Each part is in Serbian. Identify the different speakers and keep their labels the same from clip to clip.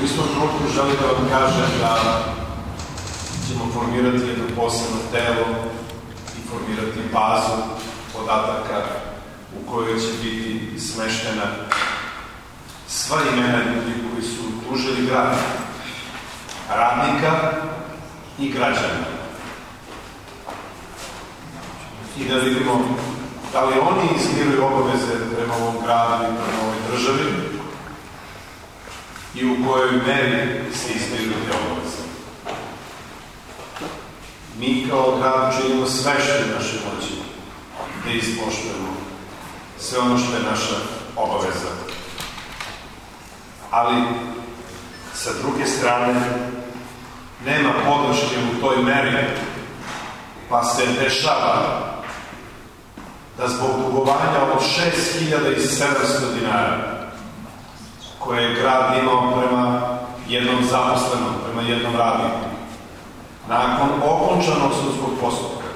Speaker 1: U istom trenutku želim da vam kažem da ćemo formirati jedno posebno telo i formirati bazu podataka u kojoj će biti smeštena sva imena ljudi koji su tužili grad, radnika i građana. I da vidimo da li oni izmiruju obaveze prema ovom gradu i prema ovoj državi i u kojoj meri se izmiruju te obaveze. Mi kao grad činimo sve što je naše moći da ispoštujemo sve ono što je naša obaveza. Ali, sa druge strane, nema podrške u toj meri, pa se dešava da zbog dugovanja od 6700 dinara koje je grad imao prema jednom zaposlenom, prema jednom radniku, nakon okončanog sudskog postupka,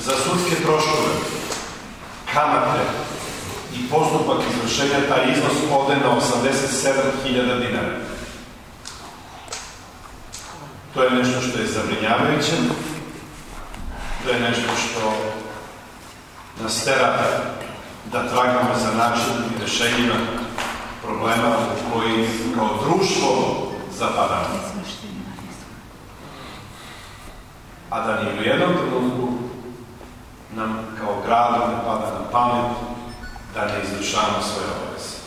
Speaker 1: za sudske troškove, kamate i postupak izvršenja, taj iznos ode na 87.000 dinara. To je nešto što je zabrinjavajuće, to je nešto što nas tera da tragamo za način i rešenjima problema u koji kao društvo zapadamo. A da ni u jednom trenutku nam kao gradu ne pada na pamet da ne izvršavamo svoje obaveze.